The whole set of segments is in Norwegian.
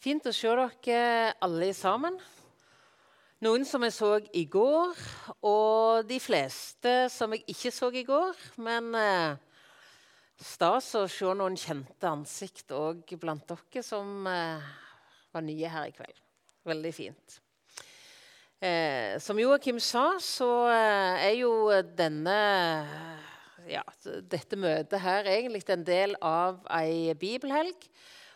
Fint å se dere alle sammen. Noen som jeg så i går, og de fleste som jeg ikke så i går. Men eh, stas å se noen kjente ansikt òg blant dere som eh, var nye her i kveld. Veldig fint. Eh, som Joakim sa, så eh, er jo denne ja, dette møtet her egentlig en del av ei bibelhelg.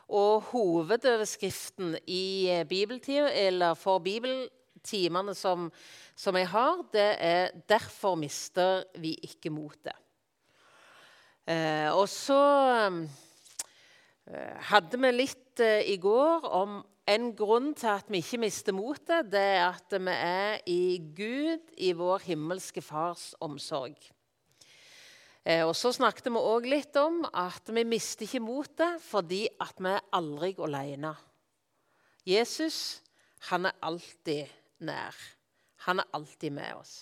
Og hovedoverskriften i bibeltid, eller for bibeltimene som, som, jeg har, det er 'Derfor mister vi ikke motet'. Eh, og så eh, hadde vi litt eh, i går om en grunn til at vi ikke mister motet. Det er at vi er i Gud, i vår himmelske Fars omsorg. Eh, og Så snakket vi òg litt om at vi mister ikke motet fordi at vi er aldri alene. Jesus han er alltid nær. Han er alltid med oss.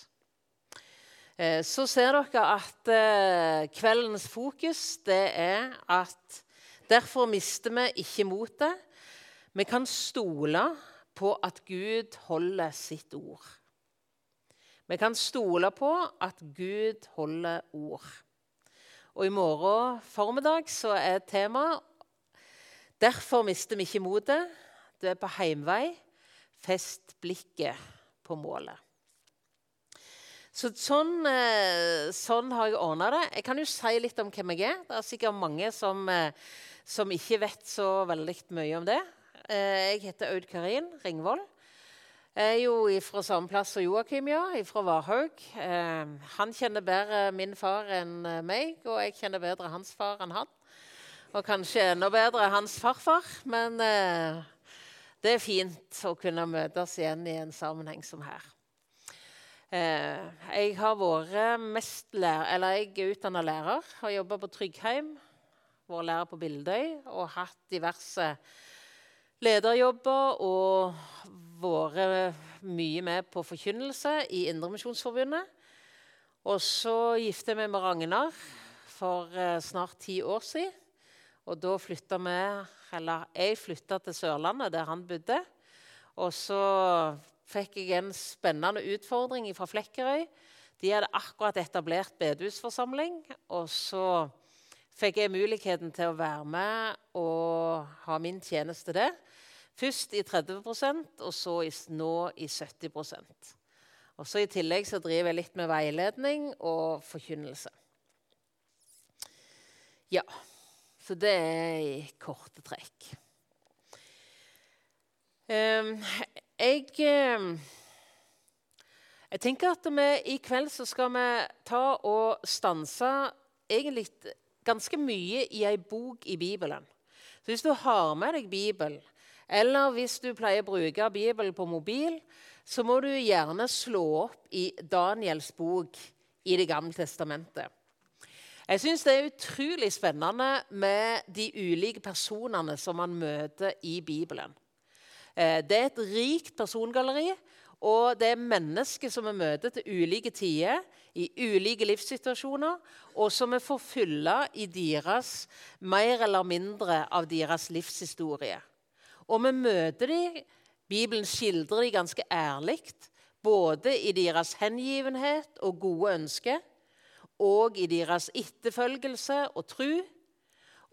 Eh, så ser dere at eh, kveldens fokus det er at derfor mister vi ikke motet. Vi kan stole på at Gud holder sitt ord. Vi kan stole på at Gud holder ord. Og i morgen formiddag så er temaet 'Derfor mister vi ikke motet'. Du er på heimvei. Fest blikket på målet. Så sånn, eh, sånn har jeg ordna det. Jeg kan jo si litt om hvem jeg er. Det er sikkert mange som, eh, som ikke vet så veldig mye om det. Eh, jeg heter Aud Karin Ringvold. Er jo fra samme plass som Joakim, ja, fra Varhaug. Eh, han kjenner bedre min far enn eh, meg, og jeg kjenner bedre hans far enn han. Og kanskje enda bedre hans farfar. Men eh, det er fint å kunne møtes igjen i en sammenheng som her. Eh, jeg har vært mest lærer, eller jeg er utdanna lærer. Har jobba på Tryggheim, vært lærer på Bildøy og hatt diverse lederjobber og vært mye med på forkynnelse i Indremisjonsforbundet. Og så gifta jeg meg med Ragnar for eh, snart ti år siden. Og da flytta vi Eller jeg flytta til Sørlandet, der han bodde. Og så fikk jeg en spennende utfordring fra Flekkerøy. De hadde akkurat etablert bedehusforsamling. Og så fikk jeg muligheten til å være med og ha min tjeneste der. Først i 30% og så i, nå i 70% Og så I tillegg så driver jeg litt med veiledning og forkynnelse. Ja, så det er i korte trekk. Um, jeg, um, jeg tenker at vi i kveld så skal vi ta og stanse egentlig ganske mye i ei bok i Bibelen. Så Hvis du har med deg Bibelen eller hvis du pleier å bruke Bibelen på mobil, så må du gjerne slå opp i Daniels bok i Det gamle testamentet. Jeg syns det er utrolig spennende med de ulike personene som man møter i Bibelen. Eh, det er et rikt persongalleri, og det er mennesker som vi møter til ulike tider, i ulike livssituasjoner, og som vi får fylle i deres mer eller mindre av deres livshistorie. Og vi møter dem. Bibelen skildrer dem ganske ærlig, både i deres hengivenhet og gode ønsker, og i deres etterfølgelse og tru,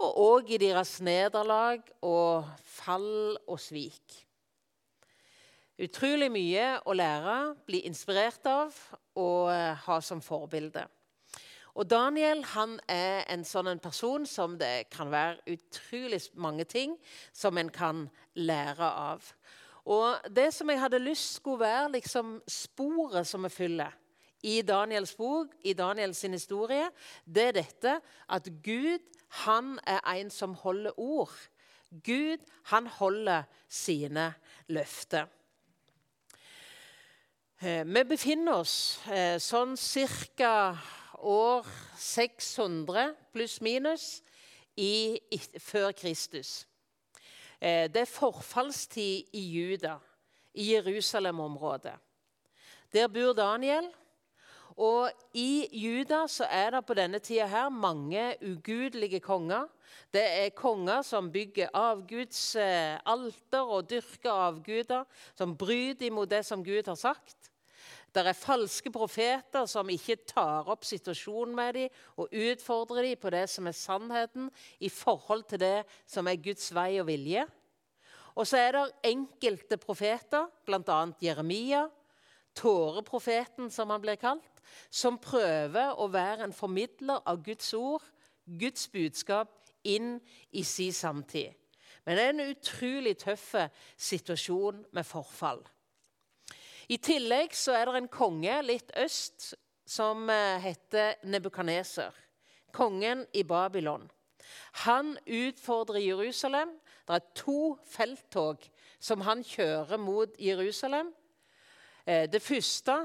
og òg i deres nederlag og fall og svik. Utrolig mye å lære, bli inspirert av og eh, ha som forbilde. Og Daniel han er en sånn person som det kan være utrolig mange ting som en kan lære av. Og Det som jeg hadde lyst skulle være liksom sporet som vi fyller i Daniels bok, i Daniels historie, det er dette at Gud han er en som holder ord. Gud han holder sine løfter. Eh, vi befinner oss eh, sånn cirka år 600 pluss minus før Kristus. Eh, det er forfallstid i Juda, i Jerusalem-området. Der bor Daniel. Og i Juda så er det på denne tida her mange ugudelige konger Det er konger som bygger avgudsalter og dyrker avguder, som bryter imot det som Gud har sagt. Det er falske profeter som ikke tar opp situasjonen med dem og utfordrer dem på det som er sannheten i forhold til det som er Guds vei og vilje. Og så er det enkelte profeter, bl.a. Jeremia, tåreprofeten som han blir kalt, som prøver å være en formidler av Guds ord, Guds budskap, inn i sin samtid. Men det er en utrolig tøff situasjon med forfall. I tillegg så er det en konge litt øst som eh, heter Nebukaneser. Kongen i Babylon. Han utfordrer Jerusalem. Det er to felttog som han kjører mot Jerusalem. Eh, det første,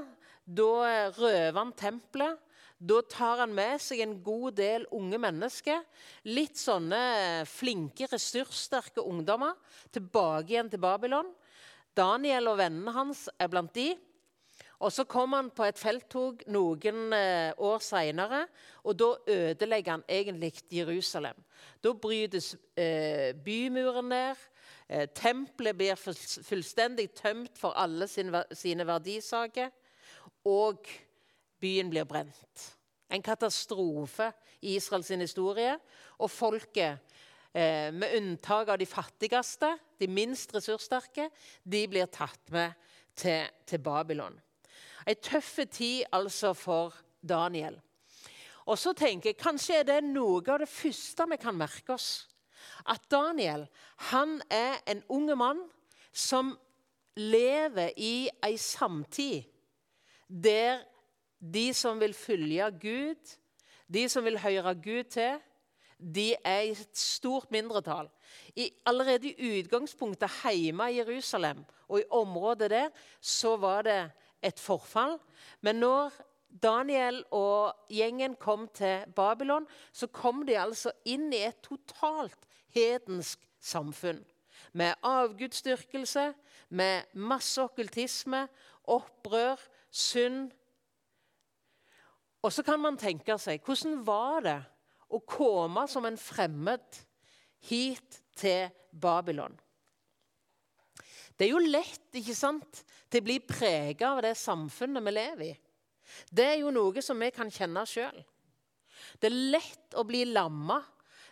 da røver han tempelet. Da tar han med seg en god del unge mennesker, litt sånne flinke, ressurssterke ungdommer, tilbake igjen til Babylon. Daniel og vennene hans er blant de. Og Så kom han på et felttog noen eh, år seinere, og da ødelegger han egentlig Jerusalem. Da brytes eh, bymuren ned. Eh, tempelet blir fullstendig tømt for alle sine verdisaker. Og byen blir brent. En katastrofe i Israels historie. Og folket, eh, med unntak av de fattigste, de minst ressurssterke, de blir tatt med til, til Babylon. Ei tøff tid altså for Daniel. Og så tenker jeg, Kanskje er det noe av det første vi kan merke oss. At Daniel han er en unge mann som lever i ei samtid der de som vil følge Gud, de som vil høre Gud til, de er i et stort mindretall. I, allerede i utgangspunktet hjemme i Jerusalem og i området der så var det et forfall. Men når Daniel og gjengen kom til Babylon, så kom de altså inn i et totalt hedensk samfunn. Med avgudsdyrkelse, med masse okkultisme, opprør, synd. Og så kan man tenke seg hvordan var det å komme som en fremmed hit til Babylon? Det er jo lett ikke sant, til å bli prega av det samfunnet vi lever i. Det er jo noe som vi kan kjenne sjøl. Det er lett å bli lamma.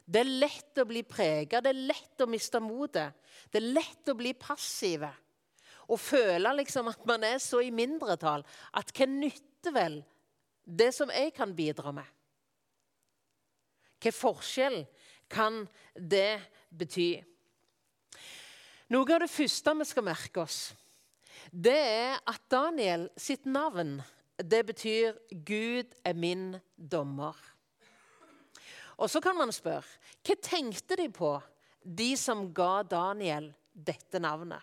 Det er lett å bli prega. Det er lett å miste motet. Det er lett å bli passive og føle liksom at man er så i mindretall at hva nytter vel det som jeg kan bidra med? Hva forskjell kan det bety? Noe av det første vi skal merke oss, det er at Daniel sitt navn det betyr 'Gud er min dommer'. Og Så kan man spørre hva tenkte de på, de som ga Daniel dette navnet?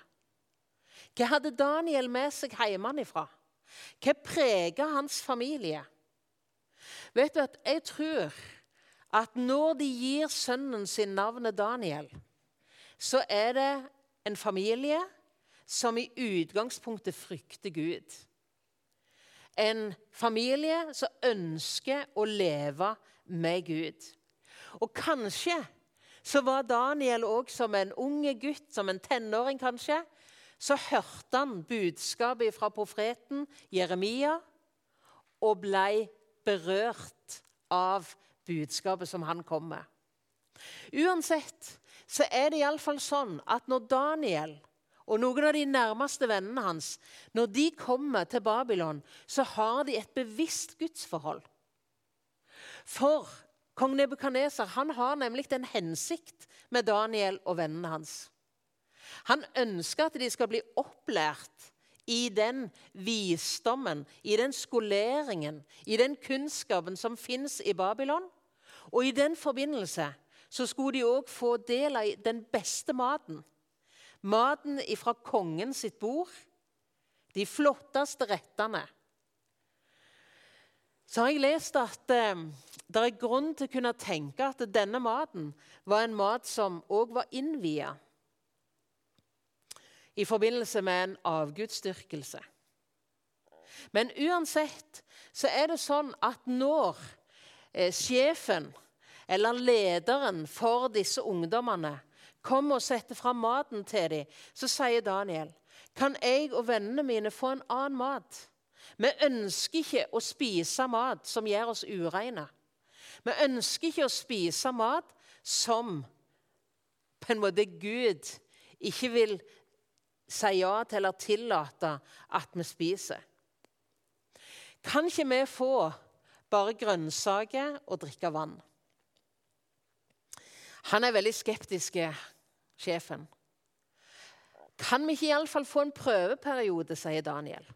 Hva hadde Daniel med seg hjemmefra? Hva prega hans familie? Vet du at Jeg tror at når de gir sønnen sin navnet Daniel, så er det en familie som i utgangspunktet frykter Gud. En familie som ønsker å leve med Gud. Og kanskje så var Daniel òg som en unge gutt, som en tenåring kanskje, så hørte han budskapet fra profeten Jeremia og ble berørt av budskapet som han kom med. Uansett så er det iallfall sånn at når Daniel og noen av de nærmeste vennene hans når de kommer til Babylon, så har de et bevisst gudsforhold. For kong Nebukaneser har nemlig en hensikt med Daniel og vennene hans. Han ønsker at de skal bli opplært i den visdommen, i den skoleringen, i den kunnskapen som fins i Babylon. Og i den forbindelse så skulle de òg få del av den beste maten. Maten fra kongen sitt bord. De flotteste rettene. Så har jeg lest at eh, det er grunn til å kunne tenke at denne maten var en mat som òg var innvia i forbindelse med en avgudsdyrkelse. Men uansett så er det sånn at når eh, sjefen eller lederen for disse ungdommene, kommer og setter fram maten til dem, så sier Daniel kan jeg og vennene mine få en annen mat. Vi ønsker ikke å spise mat som gjør oss ureine. Vi ønsker ikke å spise mat som på en måte Gud ikke vil si ja til eller tillate at vi spiser. Kan ikke vi få bare grønnsaker og drikke vann? Han er veldig skeptisk, sjefen. Kan vi ikke iallfall få en prøveperiode, sier Daniel.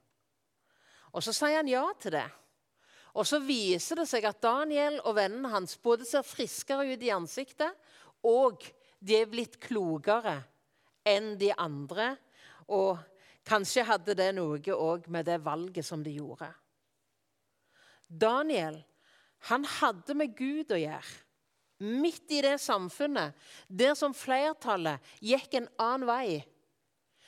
Og Så sier han ja til det. Og Så viser det seg at Daniel og vennen hans både ser friskere ut i ansiktet, og de er blitt klokere enn de andre. Og kanskje hadde det noe òg med det valget som de gjorde. Daniel han hadde med Gud å gjøre. Midt i det samfunnet der som flertallet gikk en annen vei.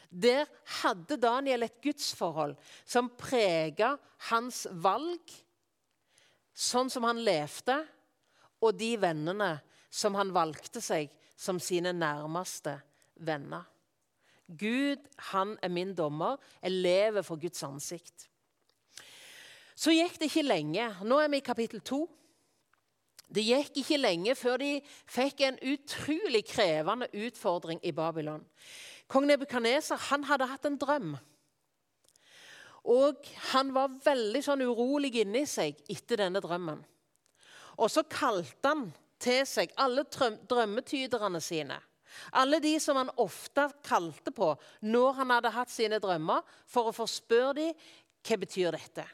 Der hadde Daniel et gudsforhold som prega hans valg, sånn som han levde, og de vennene som han valgte seg som sine nærmeste venner. Gud, han er min dommer. Jeg lever for Guds ansikt. Så gikk det ikke lenge. Nå er vi i kapittel to. Det gikk ikke lenge før de fikk en utrolig krevende utfordring i Babylon. Kong Nebukaneser hadde hatt en drøm. Og han var veldig sånn urolig inni seg etter denne drømmen. Og så kalte han til seg alle drømmetyderne sine. Alle de som han ofte kalte på når han hadde hatt sine drømmer, for å få spørre dem hva betyr dette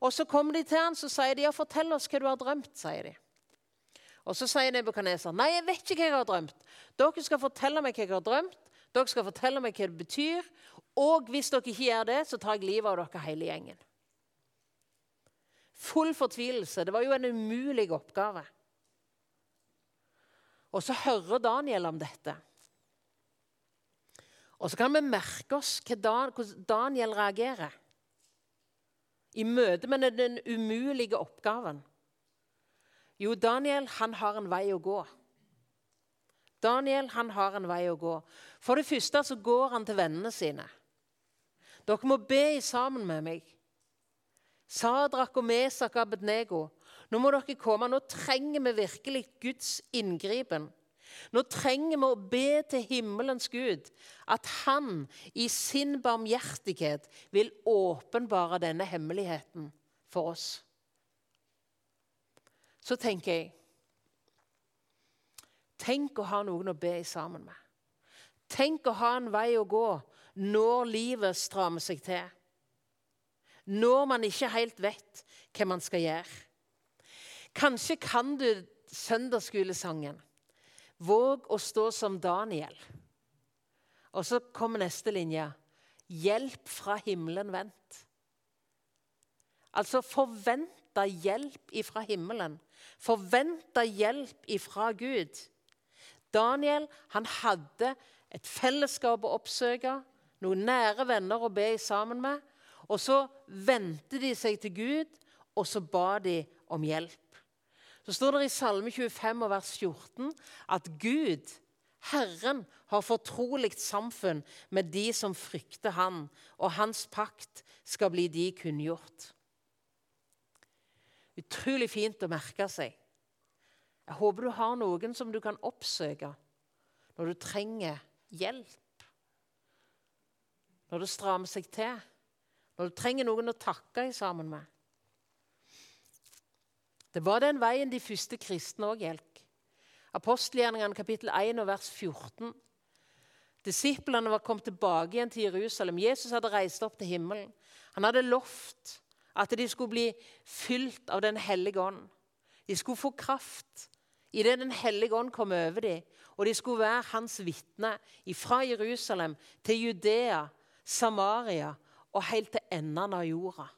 og Så kommer de til han, så sier de ja, 'Fortell oss hva du har drømt'. sier de. Og Så sier Nebukadneser, 'Nei, jeg vet ikke hva jeg har drømt.' 'Dere skal fortelle meg hva jeg har drømt, dere skal fortelle meg hva det betyr.' 'Og hvis dere ikke gjør det, så tar jeg livet av dere hele gjengen.' Full fortvilelse. Det var jo en umulig oppgave. Og så hører Daniel om dette. Og så kan vi merke oss hvordan Daniel reagerer i møte med den umulige oppgaven? Jo, Daniel han har en vei å gå. Daniel han har en vei å gå. For det første så går han til vennene sine. Dere må be sammen med meg. Sadrak og Mesak Abednego. Nå må dere komme. Nå trenger vi virkelig Guds inngripen. Nå trenger vi å be til himmelens Gud at han i sin barmhjertighet vil åpenbare denne hemmeligheten for oss. Så tenker jeg Tenk å ha noen å be sammen med. Tenk å ha en vei å gå når livet strammer seg til. Når man ikke helt vet hva man skal gjøre. Kanskje kan du søndagsskolesangen. Våg å stå som Daniel. Og så kommer neste linje. Hjelp fra himmelen vent. Altså forventa hjelp ifra himmelen. Forventa hjelp ifra Gud. Daniel han hadde et fellesskap å oppsøke, noen nære venner å be sammen med. Og så vendte de seg til Gud, og så ba de om hjelp. Så står det i Salme 25 og vers 14 at Gud, Herren, har fortrolig samfunn med de som frykter Han, og Hans pakt skal bli de kunngjort. Utrolig fint å merke seg. Jeg håper du har noen som du kan oppsøke når du trenger hjelp. Når det strammer seg til. Når du trenger noen å takke sammen med. Det var den veien de første kristne òg gikk. Apostelgjerningene kapittel 1 og vers 14. Disiplene var kommet tilbake igjen til Jerusalem. Jesus hadde reist opp til himmelen. Han hadde lovt at de skulle bli fylt av Den hellige ånd. De skulle få kraft idet Den hellige ånd kom over dem. Og de skulle være hans vitner fra Jerusalem til Judea, Samaria og helt til enden av jorda.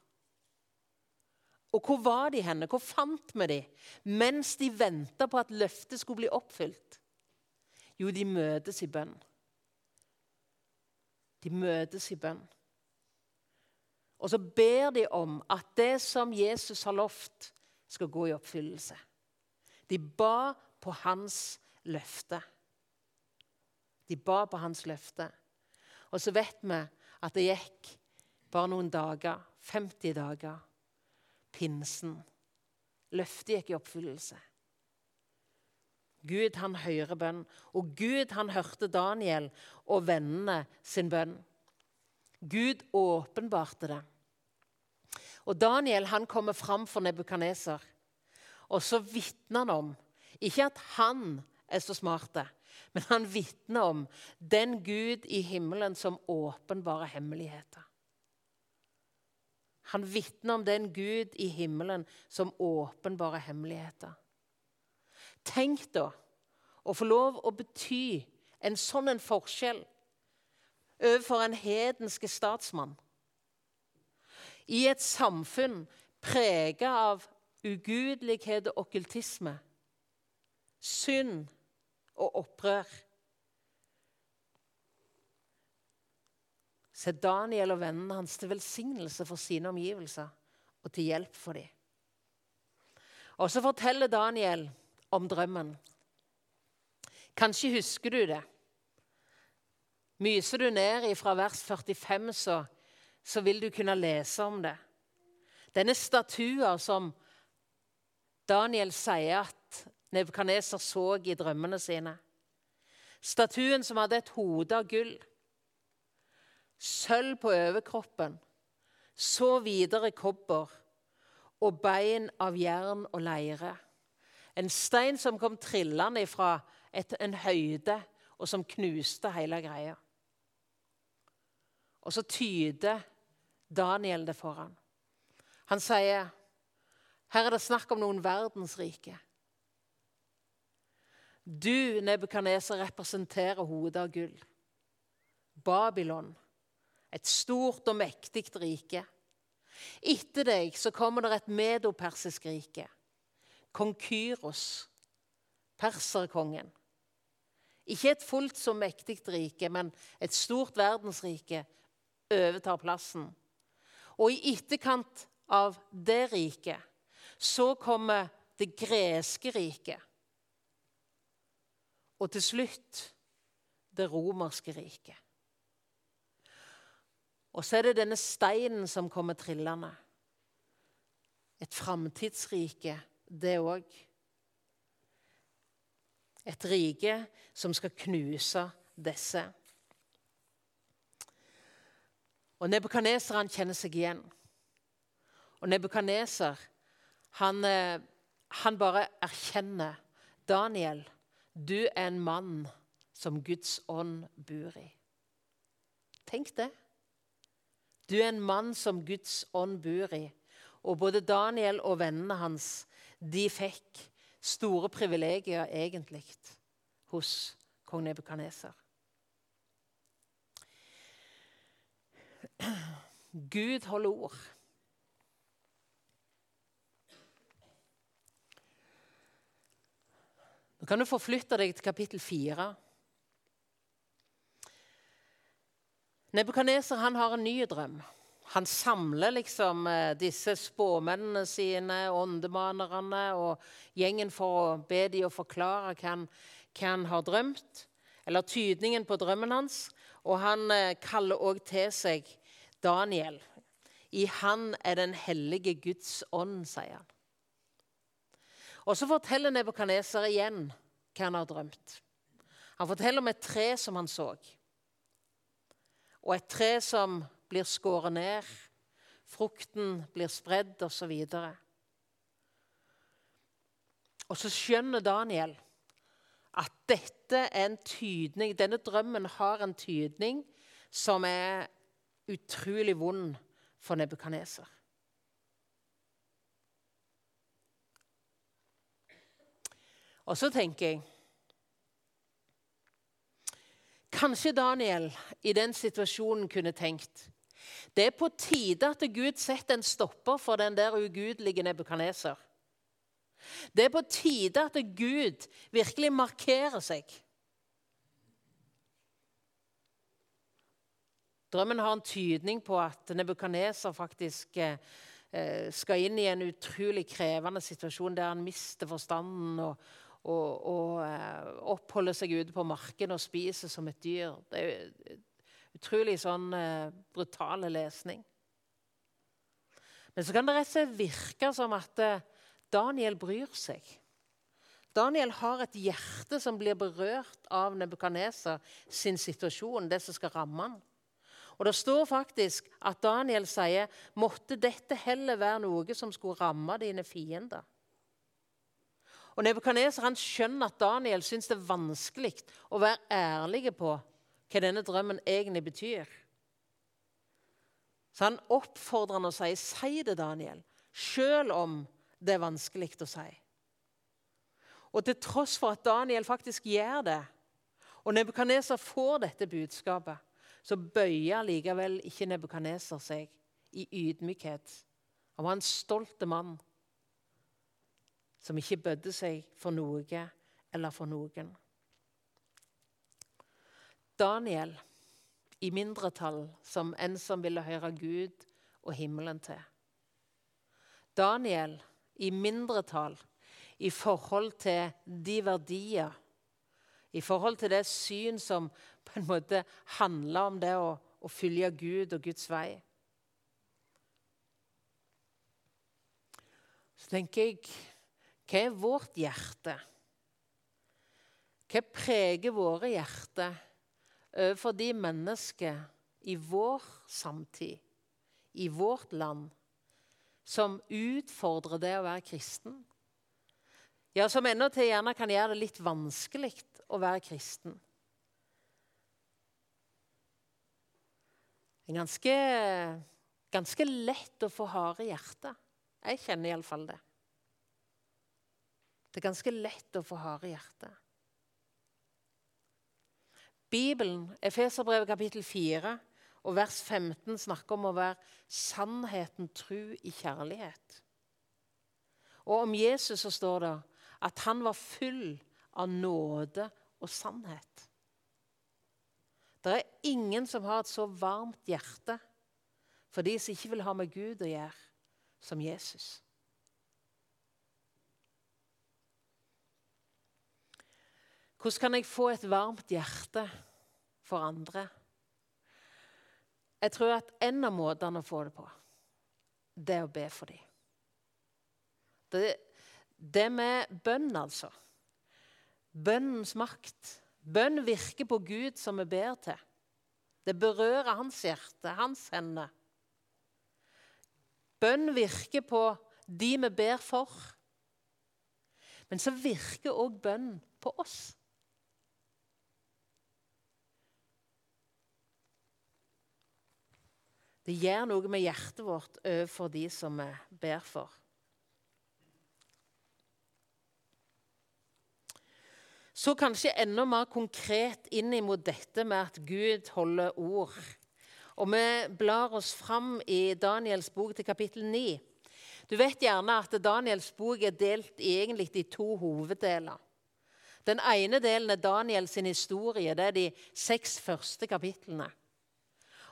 Og hvor var de henne? Hvor fant vi dem mens de venta på at løftet skulle bli oppfylt? Jo, de møtes i bønn. De møtes i bønn. Og så ber de om at det som Jesus har lovt, skal gå i oppfyllelse. De ba på hans løfte. De ba på hans løfte. Og så vet vi at det gikk bare noen dager, 50 dager, pinsen. Løftet gikk i oppfyllelse. Gud han hører bønn, og Gud han hørte Daniel og vennene sin bønn. Gud åpenbarte det. Og Daniel han kommer fram for Nebukaneser. og så vitner han om ikke at han er så smart, men han vitner om den Gud i himmelen som åpenbarer hemmeligheter. Han vitner om den Gud i himmelen som åpenbarer hemmeligheter. Tenk da å få lov å bety en sånn en forskjell overfor en hedenske statsmann. I et samfunn prega av ugudelighet og okkultisme, synd og opprør. Så er Daniel og vennene hans til velsignelse for sine omgivelser og til hjelp for dem. Og så forteller Daniel om drømmen. Kanskje husker du det. Myser du ned fra vers 45, så, så vil du kunne lese om det. Denne statuen som Daniel sier at Nebukadneser så i drømmene sine. Statuen som hadde et hode av gull, sølv på overkroppen, så videre kobber og bein av jern og leire. En stein som kom trillende fra en høyde, og som knuste hele greia. Og så tyder Daniel det for ham. Han sier her er det snakk om noen verdensrike. Du, Nebukadneser, representerer hodet av gull. Babylon, et stort og mektig rike. Etter deg så kommer det et medopersisk rike. Kong Kyros, perserkongen. Ikke et fullt så mektig rike, men et stort verdensrike overtar plassen. Og i etterkant av det riket så kommer det greske riket. Og til slutt det romerske riket. Og så er det denne steinen som kommer trillende. Et framtidsrike, det òg. Et rike som skal knuse disse. Og Nebukadneser kjenner seg igjen. Og Nebukaneser, han, eh, han bare erkjenner Daniel, du er en mann som Guds ånd bor i. Tenk det. Du er en mann som Guds ånd bor i. Og både Daniel og vennene hans de fikk store privilegier egentlig hos kong Nebukaneser. Gud holder ord. Nå kan du forflytte deg til kapittel 4. Nebukadneser har en ny drøm. Han samler liksom eh, disse spåmennene sine, åndemanerne og gjengen for å be dem å forklare hva han, har drømt, eller tydningen på drømmen hans. Og han eh, kaller òg til seg Daniel. I han er den hellige Guds ånd, sier han. Og så forteller Nebukadneser igjen hva han har drømt. Han forteller om et tre som han så. Og et tre som blir skåret ned, frukten blir spredd osv. Og, og så skjønner Daniel at dette er en tydning, denne drømmen har en tydning som er utrolig vond for nebukaneser. Og så tenker jeg Kanskje Daniel i den situasjonen kunne tenkt det er på tide at Gud setter en stopper for den der ugudelige nebukaneser. Det er på tide at Gud virkelig markerer seg. Drømmen har en tydning på at nebukaneser faktisk eh, eh, skal inn i en utrolig krevende situasjon der han mister forstanden og, og, og eh, oppholder seg ute på marken og spiser som et dyr. Det er utrolig sånn uh, brutale lesning. Men så kan det rett og slett virke som at eh, Daniel bryr seg. Daniel har et hjerte som blir berørt av Nebukadneser sin situasjon, det som skal ramme han. Og Det står faktisk at Daniel sier måtte dette heller være noe som skulle ramme dine fiender. Og Nebukadneser skjønner at Daniel syns det er vanskelig å være ærlig på hva denne drømmen egentlig betyr. Så han oppfordrer han og sier, 'Si det, Daniel', selv om det er vanskelig å si. Og til tross for at Daniel faktisk gjør det, og Nebukadneser får dette budskapet, så bøyer likevel ikke Nebukadneser seg i ydmykhet. Han var en stolt mann som ikke bødde seg for noe eller for noen. Daniel i mindretall som en som ville høre Gud og himmelen til. Daniel i mindretall i forhold til de verdier, i forhold til det syn som på en måte handler om det å, å følge Gud og Guds vei. Så tenker jeg hva er vårt hjerte? Hva preger våre hjerter overfor de mennesker i vår samtid, i vårt land, som utfordrer det å være kristen? Ja, som endatil gjerne kan gjøre det litt vanskelig å være kristen. Det er ganske, ganske lett å få harde hjerter. Jeg kjenner iallfall det. Det er ganske lett å få harde hjerter. Bibelen, Efeserbrevet kapittel 4 og vers 15, snakker om å være sannheten tru i kjærlighet. Og om Jesus så står det at han var full av nåde og sannhet. Det er ingen som har et så varmt hjerte for de som ikke vil ha med Gud å gjøre, som Jesus. Hvordan kan jeg få et varmt hjerte for andre? Jeg tror at en av måtene å få det på, det er å be for dem. Det, det med bønn, altså. Bønnens makt. Bønn virker på Gud som vi ber til. Det berører hans hjerte, hans hender. Bønn virker på de vi ber for. Men så virker òg bønn på oss. Det gjør noe med hjertet vårt overfor de som vi ber for. Så kanskje enda mer konkret inn mot dette med at Gud holder ord. Og vi blar oss fram i Daniels bok til kapittel 9. Du vet gjerne at Daniels bok er delt egentlig i to hoveddeler. Den ene delen er Daniels historie. Det er de seks første kapitlene.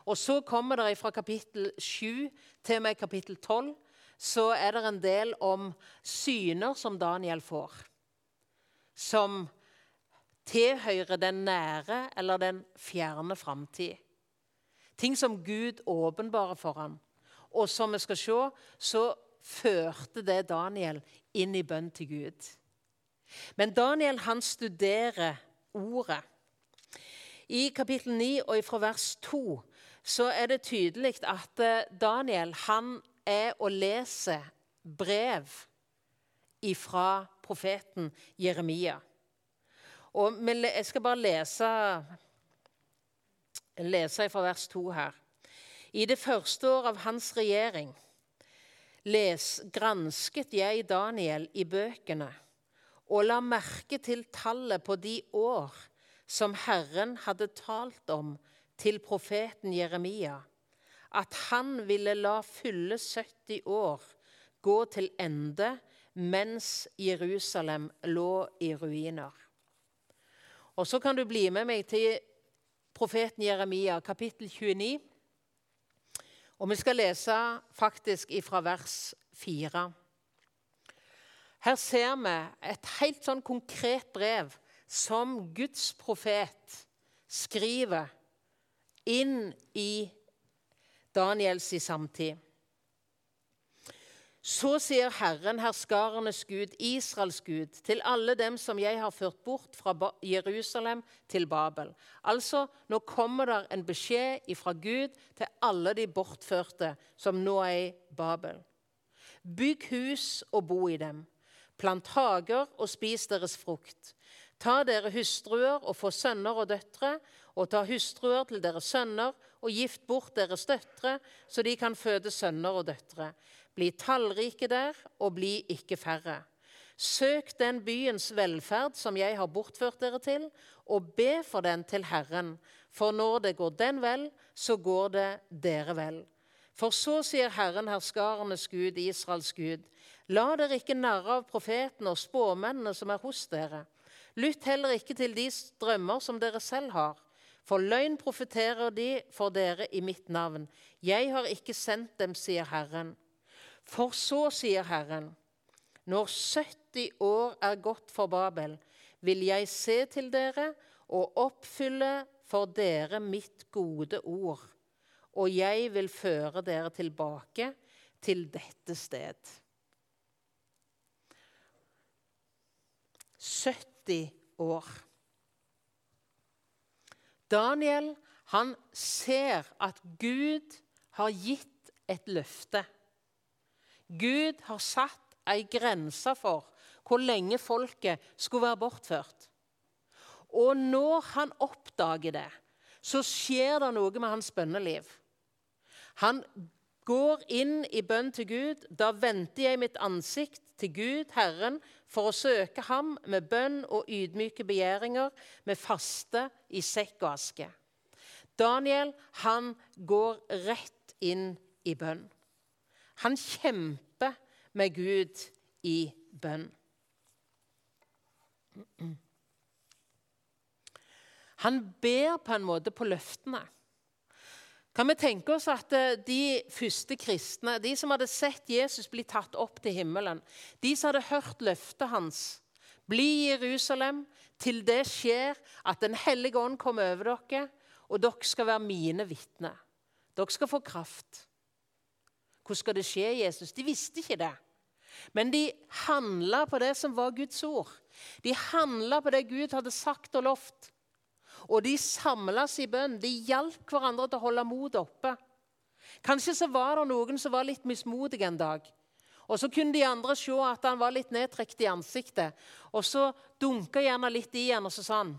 Og så kommer det fra kapittel 7 til og med kapittel 12 så er det en del om syner som Daniel får. Som tilhører den nære eller den fjerne framtid. Ting som Gud åpenbarer for ham. Og som vi skal se, så førte det Daniel inn i bønn til Gud. Men Daniel han studerer ordet. I kapittel 9 og fra vers 2 så er det tydelig at eh, Daniel han er og leser brev fra profeten Jeremia. Og jeg skal bare lese, lese fra vers 2 her. I det første år av hans regjering les, gransket jeg Daniel i bøkene og la merke til tallet på de år som Herren hadde talt om til profeten Jeremia at han ville la fylle 70 år gå til ende mens Jerusalem lå i ruiner. Og Så kan du bli med meg til profeten Jeremia, kapittel 29, Og vi skal lese faktisk ifra vers 4. Her ser vi et helt sånn konkret brev som Guds profet skriver inn i Daniels samtid. Så sier Herren, herskarenes Gud, Israels Gud, til alle dem som jeg har ført bort fra Jerusalem til Babel. Altså, nå kommer der en beskjed fra Gud til alle de bortførte som nå er i Babel. Bygg hus og bo i dem. Plant hager og spis deres frukt. Ta dere hustruer og få sønner og døtre, og ta hustruer til deres sønner og gift bort deres døtre, så de kan føde sønner og døtre. Bli tallrike der, og bli ikke færre. Søk den byens velferd som jeg har bortført dere til, og be for den til Herren. For når det går den vel, så går det dere vel. For så sier Herren, herskarenes Gud, Israels Gud, la dere ikke narre av profetene og spåmennene som er hos dere. Lytt heller ikke til de drømmer som dere selv har. For løgn profeterer de for dere i mitt navn. Jeg har ikke sendt dem, sier Herren. For så, sier Herren, når 70 år er gått for Babel, vil jeg se til dere og oppfylle for dere mitt gode ord, og jeg vil føre dere tilbake til dette sted. 70 år. Daniel han ser at Gud har gitt et løfte. Gud har satt ei grense for hvor lenge folket skulle være bortført. Og når han oppdager det, så skjer det noe med hans bønneliv. Han går inn i bønn til Gud. Da venter jeg mitt ansikt til Gud, Herren, for å søke ham med bønn og ydmyke begjæringer, med faste i sekk og aske. Daniel han går rett inn i bønn. Han kjemper med Gud i bønn. Han ber på en måte på løftene. Kan vi tenke oss at eh, de første kristne, de som hadde sett Jesus bli tatt opp til himmelen, de som hadde hørt løftet hans Bli i Jerusalem til det skjer at Den hellige ånd kommer over dere, og dere skal være mine vitner. Dere skal få kraft. Hvordan skal det skje, Jesus? De visste ikke det. Men de handla på det som var Guds ord. De handla på det Gud hadde sagt og lovt. Og de samles i bønn. De hjalp hverandre til å holde motet oppe. Kanskje så var det noen som var litt mismodige en dag. Og Så kunne de andre se at han var litt nedtrukket i ansiktet. Og Så dunka gjerne litt i han, og så sa han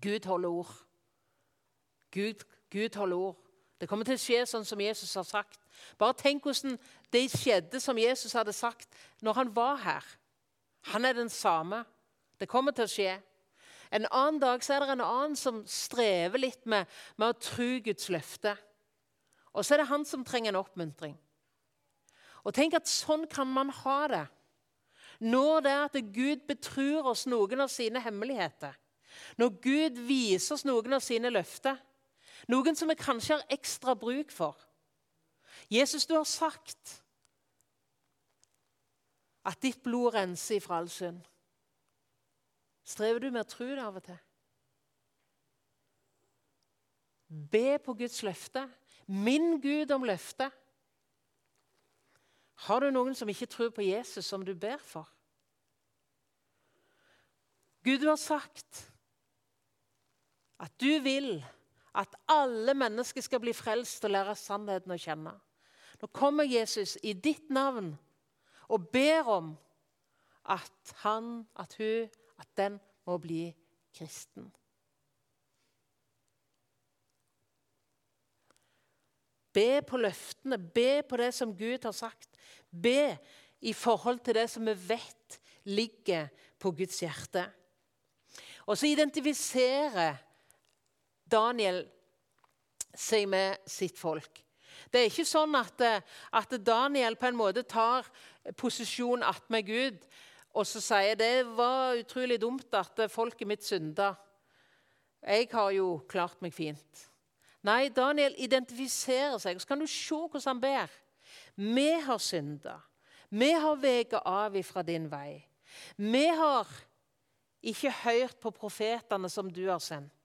Gud holder ord. Gud, Gud holder ord. Det kommer til å skje sånn som Jesus har sagt. Bare tenk hvordan det skjedde som Jesus hadde sagt når han var her. Han er den samme. Det kommer til å skje. En annen dag så er det en annen som strever litt med, med å tro Guds løfte. Og så er det han som trenger en oppmuntring. Og tenk at sånn kan man ha det. Når det er at Gud betror oss noen av sine hemmeligheter. Når Gud viser oss noen av sine løfter. Noen som vi kanskje har ekstra bruk for. Jesus, du har sagt at ditt blod renser ifra all synd. Strever du med å tro det av og til? Be på Guds løfte. Minn Gud om løftet. Har du noen som ikke tror på Jesus, som du ber for? Gud, du har sagt at du vil at alle mennesker skal bli frelst og lære sannheten å kjenne. Nå kommer Jesus i ditt navn og ber om at han, at hun, at den må bli kristen. Be på løftene, be på det som Gud har sagt. Be i forhold til det som vi vet ligger på Guds hjerte. Og så identifisere Daniel seg med sitt folk. Det er ikke sånn at, eh, at Daniel på en måte tar posisjon attmed Gud og så sier jeg det var utrolig dumt at folket mitt synda. Jeg har jo klart meg fint. Nei, Daniel identifiserer seg. Så kan du se hvordan han ber. Vi har synda. Vi har veget av ifra din vei. Vi har ikke hørt på profetene som du har sendt.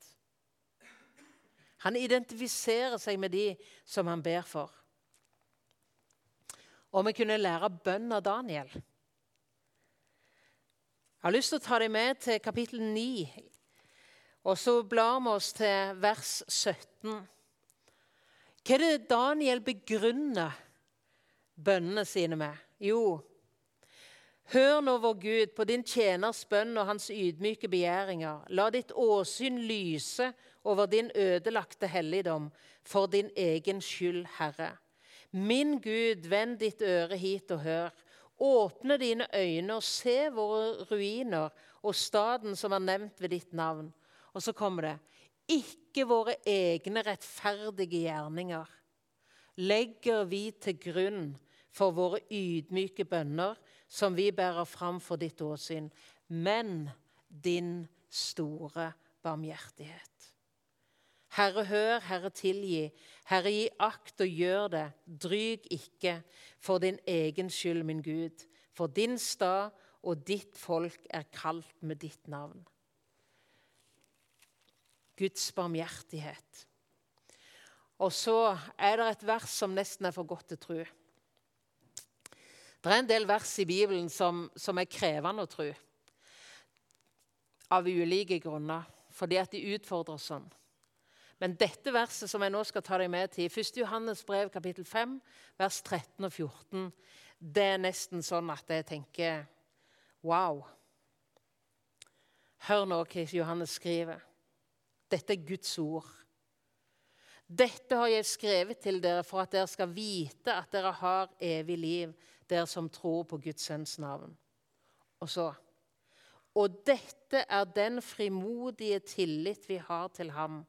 Han identifiserer seg med de som han ber for. Og vi kunne lære bønn av Daniel. Jeg har lyst til å ta deg med til kapittel 9, og så blar vi oss til vers 17. Hva er det Daniel begrunner bønnene sine med? Jo, Hør nå, vår Gud, på din tjeners bønn og hans ydmyke begjæringer. La ditt åsyn lyse over din ødelagte helligdom, for din egen skyld, Herre. Min Gud, vend ditt øre hit og hør. Åpne dine øyne og se våre ruiner og staden som er nevnt ved ditt navn. Og så kommer det ikke våre egne rettferdige gjerninger legger vi til grunn for våre ydmyke bønner som vi bærer fram for ditt åsyn, men din store barmhjertighet. Herre, hør, Herre, tilgi. Herre, gi akt og gjør det. Dryg ikke for din egen skyld, min Gud. For din stad og ditt folk er kalt med ditt navn. Guds barmhjertighet. Og så er det et vers som nesten er for godt til tro. Det er en del vers i Bibelen som, som er krevende å tro. Av ulike grunner, fordi at de utfordrer sånn. Men dette verset som jeg nå skal ta deg med til, 1. Johannes brev kapittel 5, vers 13 og 14, det er nesten sånn at jeg tenker Wow! Hør nå hva Johannes skriver. Dette er Guds ord. Dette har jeg skrevet til dere for at dere skal vite at dere har evig liv dere som tror på Guds sønns navn. Og så Og dette er den frimodige tillit vi har til ham,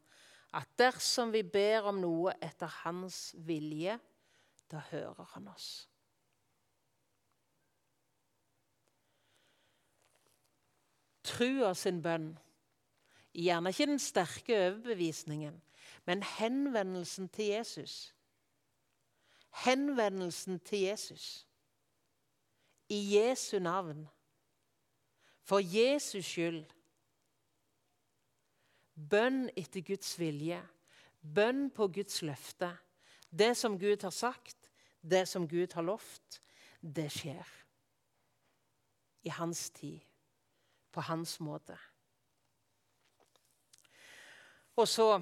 at dersom vi ber om noe etter hans vilje, da hører han oss. Trua sin bønn, gjerne ikke den sterke overbevisningen, men henvendelsen til Jesus. Henvendelsen til Jesus i Jesu navn. For Jesus skyld. Bønn etter Guds vilje. Bønn på Guds løfte. Det som Gud har sagt, det som Gud har lovt, det skjer. I hans tid. På hans måte. Og så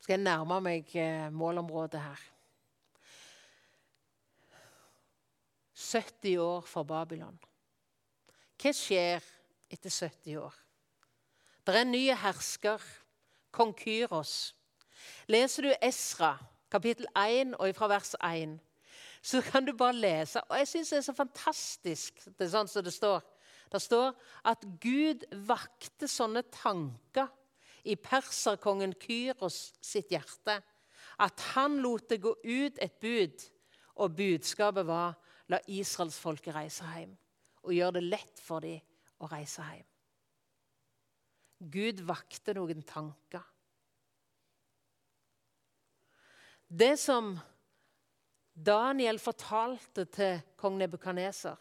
skal jeg nærme meg eh, målområdet her. 70 år for Babylon. Hva skjer etter 70 år? Det er en ny hersker, kong Kyros. Leser du Esra, kapittel 1 og fra vers 1, så kan du bare lese. Og jeg syns det er så fantastisk, det er sånn som det står. Det står at Gud vakte sånne tanker i perserkongen Kyros sitt hjerte at han lot det gå ut et bud, og budskapet var La israelsfolket reise hjem og gjøre det lett for dem å reise hjem. Gud vakte noen tanker. Det som Daniel fortalte til kong Nebukaneser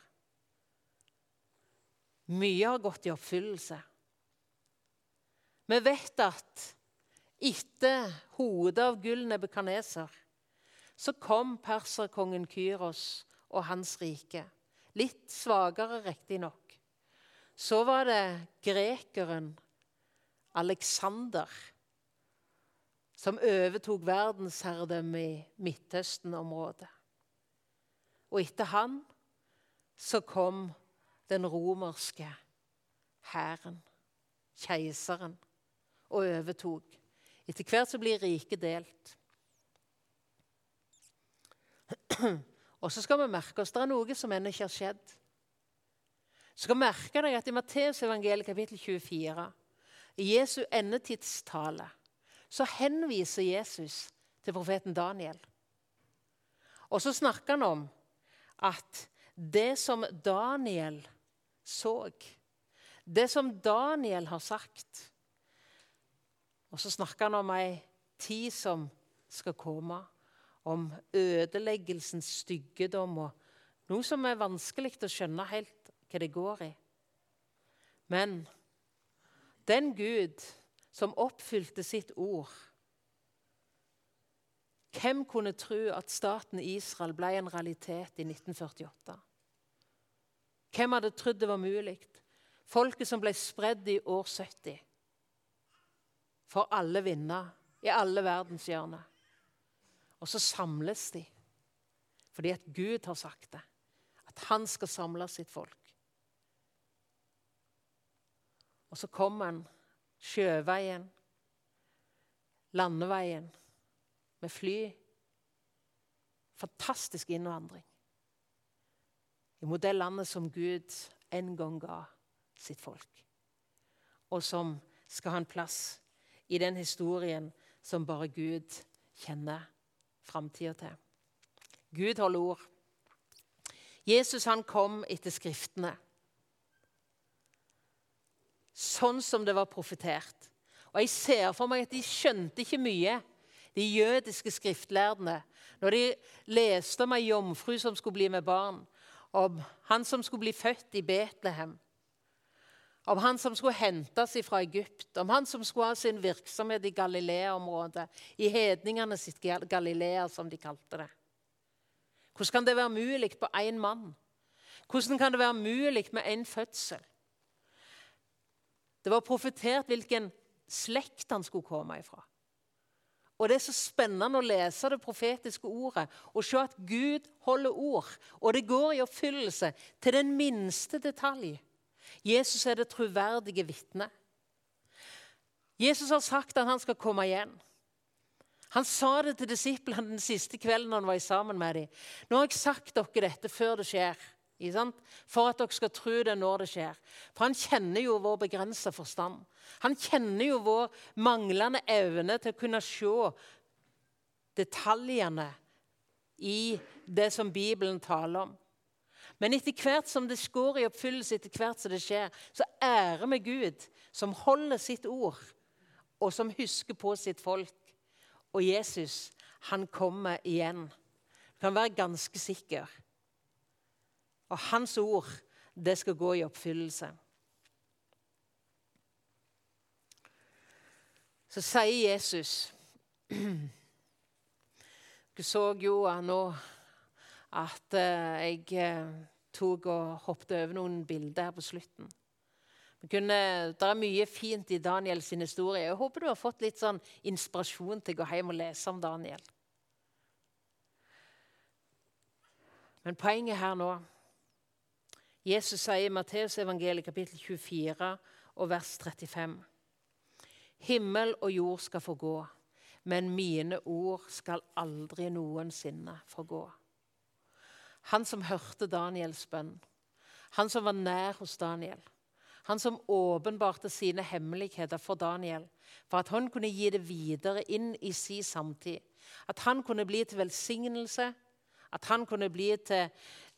Mye har gått i oppfyllelse. Vi vet at etter hodet av gull Nebukaneser så kom perserkongen Kyros og hans rike. Litt svakere, riktignok. Så var det grekeren Aleksander som overtok verdensherredømmet i Midtøsten-området. Og etter han så kom den romerske hæren, keiseren, og overtok. Etter hvert så blir riket delt. Og så skal vi merke oss det er noe som ennå ikke har skjedd. Så skal vi merke deg at I Matteusevangeliet kapittel 24, i Jesu endetidstale, så henviser Jesus til profeten Daniel. Og så snakker han om at det som Daniel så, det som Daniel har sagt Og så snakker han om ei tid som skal komme, om ødeleggelsens styggedom og noe som er vanskelig å skjønne helt hva det går i. Men den Gud som oppfylte sitt ord Hvem kunne tro at staten Israel ble en realitet i 1948? Hvem hadde trodd det var mulig? Folket som ble spredd i år 70. For alle vinner i alle verdenshjørner. Og så samles de fordi at Gud har sagt det. At han skal samle sitt folk. Og så kom han sjøveien, landeveien, med fly. Fantastisk innvandring. Imot det landet som Gud en gang ga sitt folk. Og som skal ha en plass i den historien som bare Gud kjenner framtida til. Gud holder ord. Jesus han kom etter Skriftene. Sånn som det var profetert. Og Jeg ser for meg at de skjønte ikke mye, de jødiske skriftlærde, når de leste om ei jomfru som skulle bli med barn, om han som skulle bli født i Betlehem, om han som skulle hentes fra Egypt, om han som skulle ha sin virksomhet i Galilea-området, i hedningene sitt Galilea, som de kalte det. Hvordan kan det være mulig på én mann? Hvordan kan det være mulig med én fødsel? Det var profetert hvilken slekt han skulle komme ifra. Og Det er så spennende å lese det profetiske ordet og se at Gud holder ord. Og det går i oppfyllelse til den minste detalj. Jesus er det troverdige vitnet. Jesus har sagt at han skal komme igjen. Han sa det til disiplene den siste kvelden han var sammen med dem. Nå har jeg sagt dere dette før det skjer, for at dere skal tro det når det skjer. For han kjenner jo vår begrensa forstand. Han kjenner jo vår manglende evne til å kunne se detaljene i det som Bibelen taler om. Men etter hvert som det går i oppfyllelse, etter hvert som det skjer, så ærer vi Gud, som holder sitt ord, og som husker på sitt folk. Og Jesus, han kommer igjen. Du kan være ganske sikker. Og hans ord, det skal gå i oppfyllelse. Så sier Jesus Du så jo nå at eh, jeg eh, tok og hoppet over noen bilder her på slutten. Kunne, det er mye fint i Daniels historie. Jeg håper du har fått litt sånn inspirasjon til å gå hjem og lese om Daniel. Men poenget her nå Jesus sier i Matteus evangeliet kapittel 24 og vers 35.: Himmel og jord skal forgå, men mine ord skal aldri noensinne forgå. Han som hørte Daniels bønn. Han som var nær hos Daniel. Han som åpenbarte sine hemmeligheter for Daniel, for at han kunne gi det videre inn i sin samtid. At han kunne bli til velsignelse, at han kunne bli til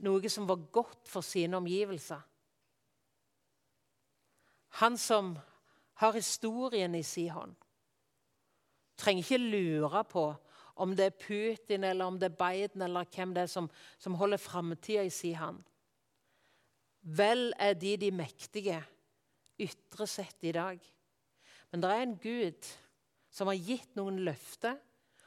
noe som var godt for sine omgivelser. Han som har historien i sin hånd, trenger ikke lure på om det er Putin eller om det er Biden eller hvem det er som, som holder framtida i sin hånd. Vel er de de mektige, ytre sett i dag. Men det er en Gud som har gitt noen løfter,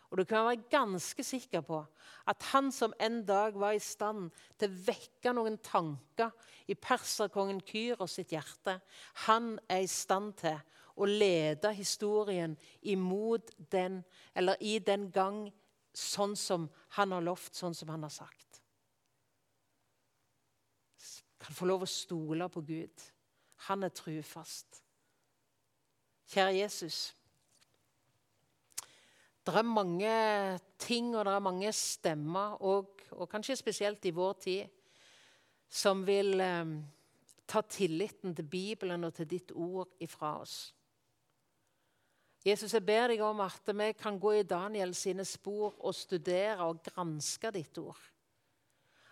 og du kan være ganske sikker på at han som en dag var i stand til å vekke noen tanker i perserkongen Kyros sitt hjerte, han er i stand til å lede historien imot den, eller i den gang sånn som han har lovt, sånn som han har sagt. Kan få lov å stole på Gud. Han er trufast. Kjære Jesus. Det er mange ting og det er mange stemmer, og, og kanskje spesielt i vår tid, som vil eh, ta tilliten til Bibelen og til ditt ord ifra oss. Jesus, jeg ber deg om at vi kan gå i Daniel sine spor og studere og granske ditt ord.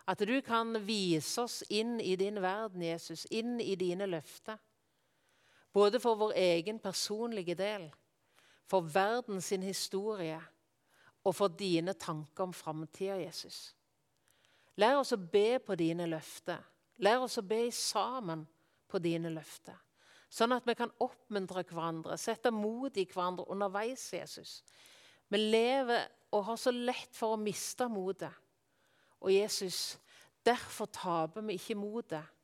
At du kan vise oss inn i din verden, Jesus, inn i dine løfter. Både for vår egen personlige del, for verden sin historie og for dine tanker om framtida, Jesus. Lær oss å be på dine løfter. Lær oss å be sammen på dine løfter. Sånn at vi kan oppmuntre hverandre, sette mot i hverandre underveis, Jesus. Vi lever og har så lett for å miste motet. Og Jesus, derfor taper vi ikke motet.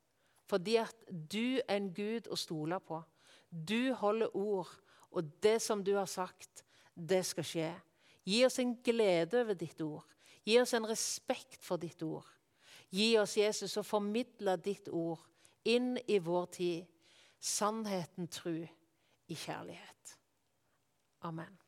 Fordi at du er en Gud å stole på. Du holder ord, og det som du har sagt, det skal skje. Gi oss en glede over ditt ord. Gi oss en respekt for ditt ord. Gi oss, Jesus, å formidle ditt ord inn i vår tid. Sannheten tru i kjærlighet. Amen.